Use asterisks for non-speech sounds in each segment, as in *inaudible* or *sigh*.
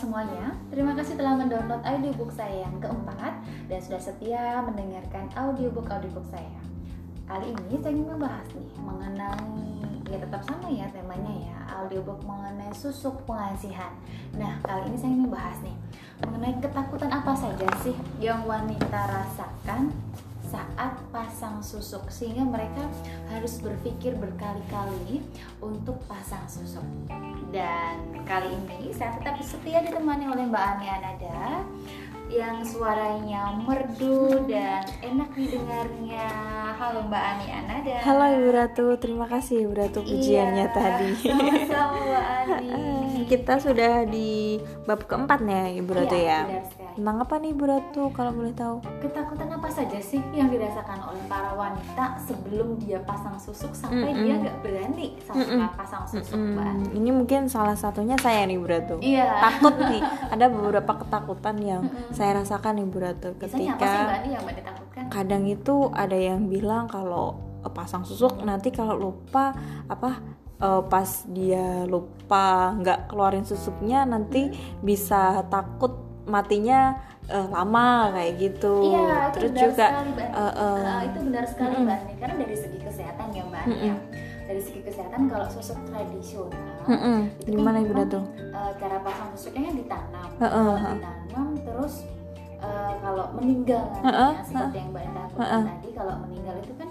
semuanya, terima kasih telah mendownload audiobook saya yang keempat dan sudah setia mendengarkan audiobook-audiobook saya. Kali ini saya ingin membahas nih mengenai ya tetap sama ya temanya ya audiobook mengenai susuk pengasihan. Nah kali ini saya ingin membahas nih mengenai ketakutan apa saja sih yang wanita rasakan saat pasang susuk sehingga mereka harus berpikir berkali-kali untuk pasang susuk dan kali ini saya tetap setia ditemani oleh Mbak Ani Anada yang suaranya merdu dan enak didengarnya. Halo Mbak Ani Anada. Halo Ibu Ratu, terima kasih Ibu Ratu pujiannya iya, tadi. Sama-sama Mbak Ani. *laughs* Kita sudah di bab keempat nih ya Ibu Ratu Iya, ya. sekali. Tentang apa nih Ibu Ratu kalau boleh tahu? Ketakutan apa saja sih yang dirasakan oleh para wanita sebelum dia pasang susuk sampai Mm-mm. dia nggak berani sampai Mm-mm. pasang susuk Mm, Mbak Ani? ini mungkin salah satunya saya nih Ibu Ratu. Iya. Takut nih, *laughs* ada beberapa ketakutan yang Mm-mm. saya rasakan Ibu Ratu Biasanya apa sih ketika Mbak Ani yang Mbak ditakutkan? kadang itu ada yang bilang kalau eh, pasang susuk nanti kalau lupa apa eh, pas dia lupa nggak keluarin susuknya nanti bisa takut matinya eh, lama kayak gitu Iya, itu terus benar juga sekali, Mbak. eh, eh, Eh, itu benar sekali, Mm-mm. Mbak Ani. Karena dari segi kesehatan ya, Mbak Ani. ya. Dari segi kesehatan kalau susuk tradisional, itu kan gimana ibu memang, Ratu? eh, cara pasang susuknya kan ditanam, Kalau heeh. ditanam terus eh, kalau meninggal Heeh, nantinya seperti yang Mbak Ani takutkan Heeh. tadi, kalau meninggal itu kan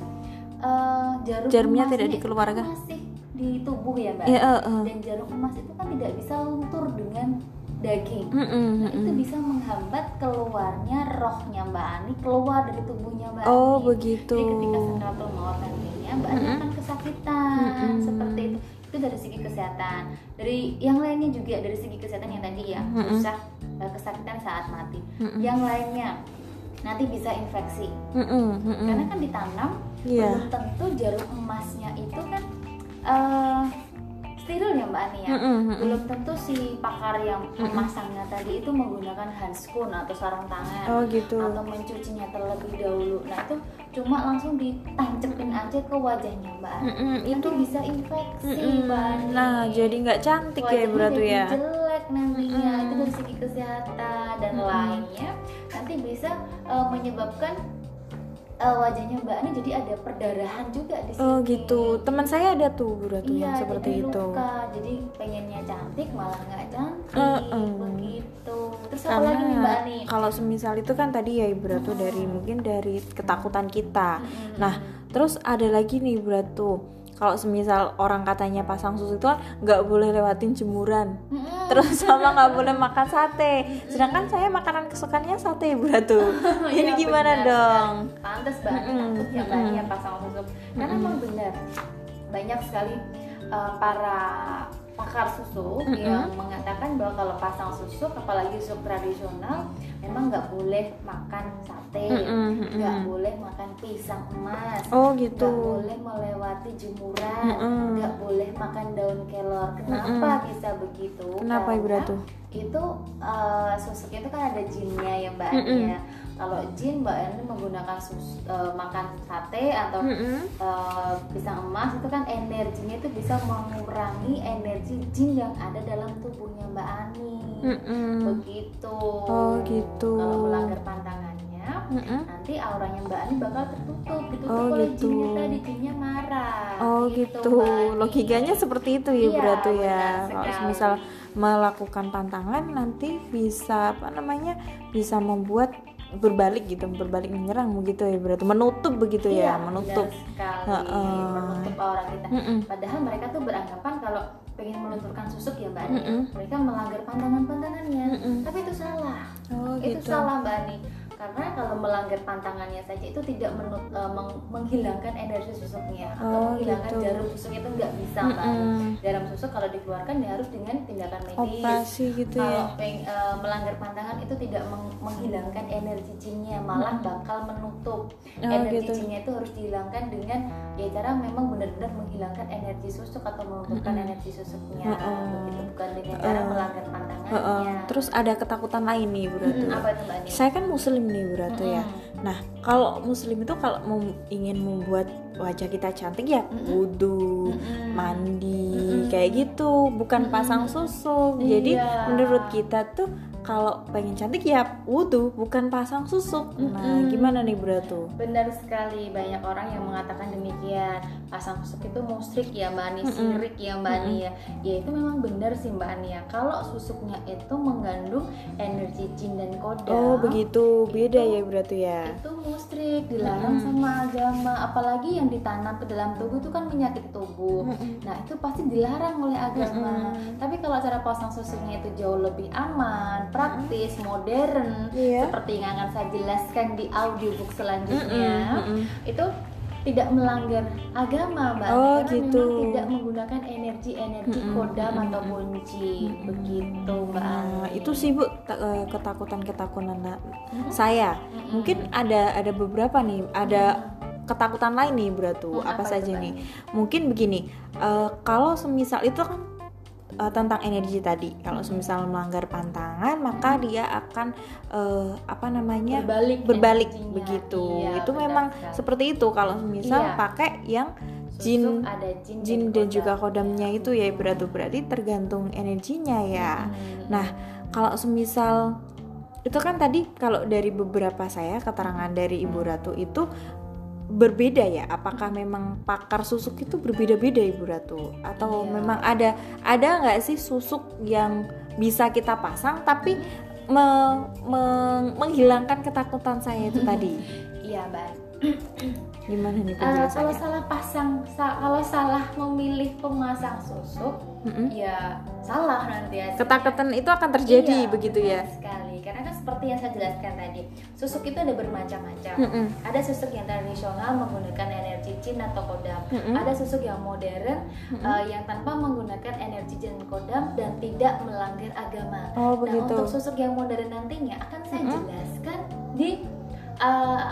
eh, jarum Jarumnya tidak dikeluarkan. masih di tubuh ya, Mbak. Ya, eh, eh. Dan jarum emas itu kan tidak bisa luntur dengan daging. Mm-mm, Nah, itu mm-mm. bisa menghambat keluarnya rohnya Mbak Ani keluar dari tubuhnya Mbak Oh Ani. begitu. Jadi ketika sakratul maut nantinya Mbak Ani Mm-mm. akan kesakitan Mm-mm. seperti itu. Itu dari segi kesehatan. Dari yang lainnya juga dari segi kesehatan yang tadi ya susah eh, kesakitan saat mati. Mm-mm. Yang lainnya nanti bisa infeksi Mm-mm, mm-mm. karena kan ditanam Iya. belum tentu jarum emasnya itu kan eh, steril ya Mbak Ani ya Mm-mm, mm-mm. belum tentu si pakar yang memasangnya tadi itu menggunakan handskun atau sarung tangan Oh gitu. atau mencucinya terlebih dahulu. Nah itu cuma langsung ditancepin aja ke wajahnya Mbak Ani. Mm-mm, Itu itu bisa infeksi Mm-mm. Mbak Ani. Nah, jadi nggak cantik ya Wajahnya Ratu jadi ya. jelek nantinya Mm-mm. itu dari segi kesehatan dan Mm-mm. lainnya nanti bisa eh, menyebabkan eh, wajahnya Mbak Ani jadi ada perdarahan juga di sini. Oh gitu. Teman saya ada tuh Bu Ratu Iya, yang seperti jadi itu. luka. Jadi pengennya cantik malah nggak cantik, Uh-uh. begitu. Terus apa lagi nih Mbak Ani? kalau semisal itu kan tadi ya Ibu Ratu Mm-mm. dari mungkin dari ketakutan kita. Mm-mm. Nah, terus ada lagi nih Ibu Ratu. Kalau semisal orang katanya pasang susu itu kan nggak boleh lewatin jemuran. Terus sama *laughs* nggak boleh makan sate. Sedangkan saya makanan kesukaannya sate Ibu Ratu. *laughs* Iya, Ini gimana benar dong? sekali. Pantes ya Ani Mm-mm. yang pasang susuk. Karena emang benar banyak sekali uh, para pakar susuk Mm-mm. yang mengatakan bahwa kalau pasang susuk, apalagi susuk tradisional, memang nggak boleh makan sate, nggak mm-mm. boleh makan pisang emas, Oh nggak gitu. boleh melewati jemuran, nggak boleh makan daun kelor. Kenapa bisa begitu? Kenapa Ibu Ratu? itu eh, susuk itu kan ada jinnya ya mbak Mm-mm. ya kalau jin mbak Ani menggunakan sus, eh, makan sate atau Mm-mm. eh, pisang emas itu kan energinya itu bisa mengurangi energi jin yang ada dalam tubuhnya mbak Ani Mm-mm. begitu Oh, gitu. kalau melanggar pantangannya Mm-mm. nanti auranya mbak Ani bakal tertutup ditutup Oh, oleh gitu. jinnya tadi jinnya marah Oh gitu, Ani. logikanya seperti itu ya Iya, Ratu ya. Kalau misal melakukan pantangan nanti bisa apa namanya bisa membuat berbalik gitu, berbalik menyerang begitu ya Bu Ratu. Menutup begitu Iya, ya, menutup. sekali Heeh. menutup aura kita Mm-mm. Padahal mereka tuh beranggapan kalau pengen melunturkan susuk ya Mbak Ani, Mm-mm. mereka melanggar pantangan-pantangannya. Mm-mm. Tapi itu salah. Oh itu gitu. salah Mbak Ani. Karena kalau melanggar pantangannya saja itu tidak menut- eh, meng- menghilangkan energi susuknya atau Oh, menghilangkan gitu. jarum susuk itu nggak bisa Mbak Ani. Mm-mm. Jarum susuk kalau dikeluarkan ya harus dengan tindakan medis. Operasi gitu Kalau ya. peng- eh, melanggar pantangan itu tidak meng- menghilangkan energi jinnya, malah bakal menutup. Oh, energi gitu. jinnya itu harus dihilangkan dengan ya cara memang benar-benar menghilangkan energi susuk atau melumpuhkan Mm-mm. energi susuknya. Begitu bukan Terus ada ketakutan lain nih Bu Ratu. Mm-mm, apa itu Mbak Ani? Saya kan muslim nih Bu Ratu ya. Mm-mm. Nah, kalau muslim itu kalau mau ingin membuat wajah kita cantik ya wudhu Mm-mm. mandi Mm-mm. kayak gitu bukan Mm-mm. pasang susuk jadi Iya. menurut kita tuh kalau pengen cantik ya wudhu bukan pasang susuk nah Mm-mm. gimana nih Bro tuh Benar sekali, banyak orang yang mengatakan demikian. Pasang susuk itu musrik ya Mbak Ani, Mm-mm. sirik ya Mbak Ani ya. Ya itu memang benar sih Mbak Ani ya. Kalau susuknya itu mengandung energi jin dan kodam. oh begitu beda Itu- ya berarti ya Itu musrik, dilarang Mm-mm. sama agama. Apalagi yang ditanam ke dalam tubuh itu kan menyakiti tubuh. Mm-mm. Nah itu pasti dilarang oleh agama. Mm-mm. Tapi kalau cara pasang susuknya itu jauh lebih aman, praktis, modern, Iya. seperti yang akan saya jelaskan di audiobook selanjutnya mm-mm. itu tidak melanggar agama mbak Oh, karena gitu. memang tidak menggunakan energi-energi Mm-mm, kodam mm-mm, ataupun jin begitu mbak Nah, itu sih bu ta- eh, ketakutan-ketakutan na- Mm-mm. saya. Mm-mm. Mungkin ada ada beberapa nih, ada ketakutan lain nih beratu. Hmm, apa, apa saja nih? Mungkin begini, eh, kalau semisal itu kan eh, tentang energi tadi. Kalau semisal melanggar pantangan, maka dia akan eh, apa namanya berbalik berbalik energinya. begitu. Iya, itu benar memang sekali. seperti itu. Kalau semisal Iya. pakai yang jin ada jin, jin dan juga kodam. kodamnya itu ya berarti berarti tergantung energinya ya. Mm-mm. Nah, kalau semisal itu kan tadi kalau dari beberapa saya keterangan dari Ibu Ratu itu berbeda ya. Apakah memang pakar susuk itu berbeda-beda Ibu Ratu atau Iya. memang ada ada nggak sih susuk yang bisa kita pasang tapi me- me- menghilangkan ketakutan saya itu tadi? *laughs* iya mbak Gimana nih Eh, kalau salah pasang sa- kalau salah memilih pemasang susuk Mm-mm. ya salah nanti hasilnya. Ketakutan itu akan terjadi Iya, begitu ya? sekali seperti yang saya jelaskan tadi susuk itu ada bermacam-macam Mm-mm. ada susuk yang tradisional menggunakan energi jin atau kodam Mm-mm. ada susuk yang modern eh, yang tanpa menggunakan energi jin kodam dan tidak melanggar agama Oh nah untuk susuk yang modern nantinya akan saya Mm-mm. jelaskan di eh,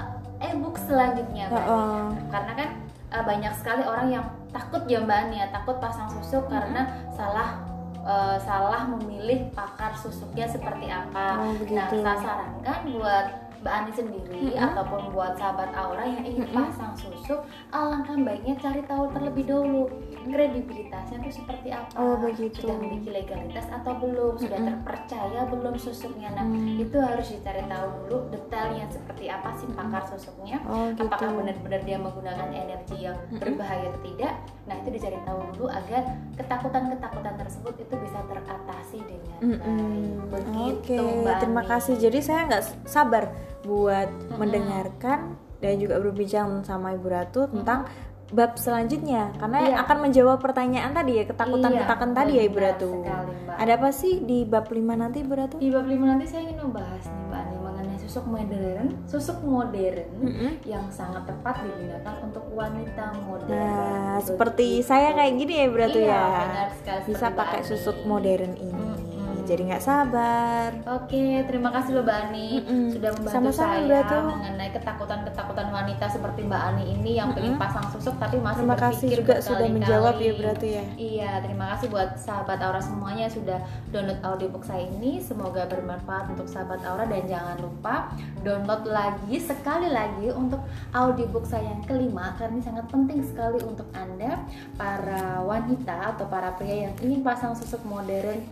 e-book selanjutnya Ani. Heeh. karena kan eh, banyak sekali orang yang takut ya mbak ya takut pasang susuk karena salah eh, salah memilih pakar susuknya seperti apa. Oh, nah saya sarankan buat mbak Ani sendiri Mm-mm. ataupun buat sahabat Aura yang ingin Mm-mm. pasang susuk alangkah baiknya cari tahu terlebih dahulu kredibilitasnya itu seperti apa Oh, begitu. sudah memiliki legalitas atau belum sudah Mm-mm. terpercaya belum susuknya nah Hmm. itu harus dicari tahu dulu detailnya seperti apa sih pakar susuknya Oh gitu. apakah benar-benar dia menggunakan energi yang berbahaya atau tidak nah itu dicari tahu dulu agar ketakutan-ketakutan tersebut itu bisa teratasi dengan baik begitu Oke, Mbak terima kasih. Jadi saya nggak sabar buat Mm-mm. mendengarkan dan juga berbincang sama Ibu Ratu tentang bab selanjutnya karena Iya. akan menjawab pertanyaan tadi ya ketakutan-ketakutan Iya, tadi ya Ibu benar Ratu. sekali, Mbak. Ada apa sih di bab 5 nanti Ibu Ratu? di bab 5 nanti saya ingin membahas nih Mbak Ani mengenai susuk modern susuk modern Mm-mm. yang sangat tepat digunakan untuk wanita modern Nah, seperti saya kayak gini ya Ibu Ratu Iya, ya. benar sekali, Bisa pakai susuk modern ini. Mm-mm. Jadi nggak sabar. Oke, terima kasih loh Mbak Ani Mm-mm. sudah membantu Sama-sama, saya Mbak Atu. mengenai ketakutan-ketakutan wanita seperti Mbak Ani ini yang pengen Mm-mm. pasang susuk tapi masih Terima kasih berpikir juga sudah menjawab ya Ratu ya. Iya, terima kasih buat sahabat Aura semuanya yang sudah download audiobook saya ini. Semoga bermanfaat untuk sahabat Aura dan jangan lupa download lagi sekali lagi untuk audiobook saya yang kelima karena ini sangat penting sekali untuk Anda para wanita atau para pria yang ingin pasang susuk modern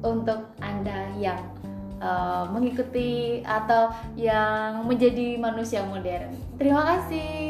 untuk Anda yang uh, mengikuti atau yang menjadi manusia modern. Terima kasih.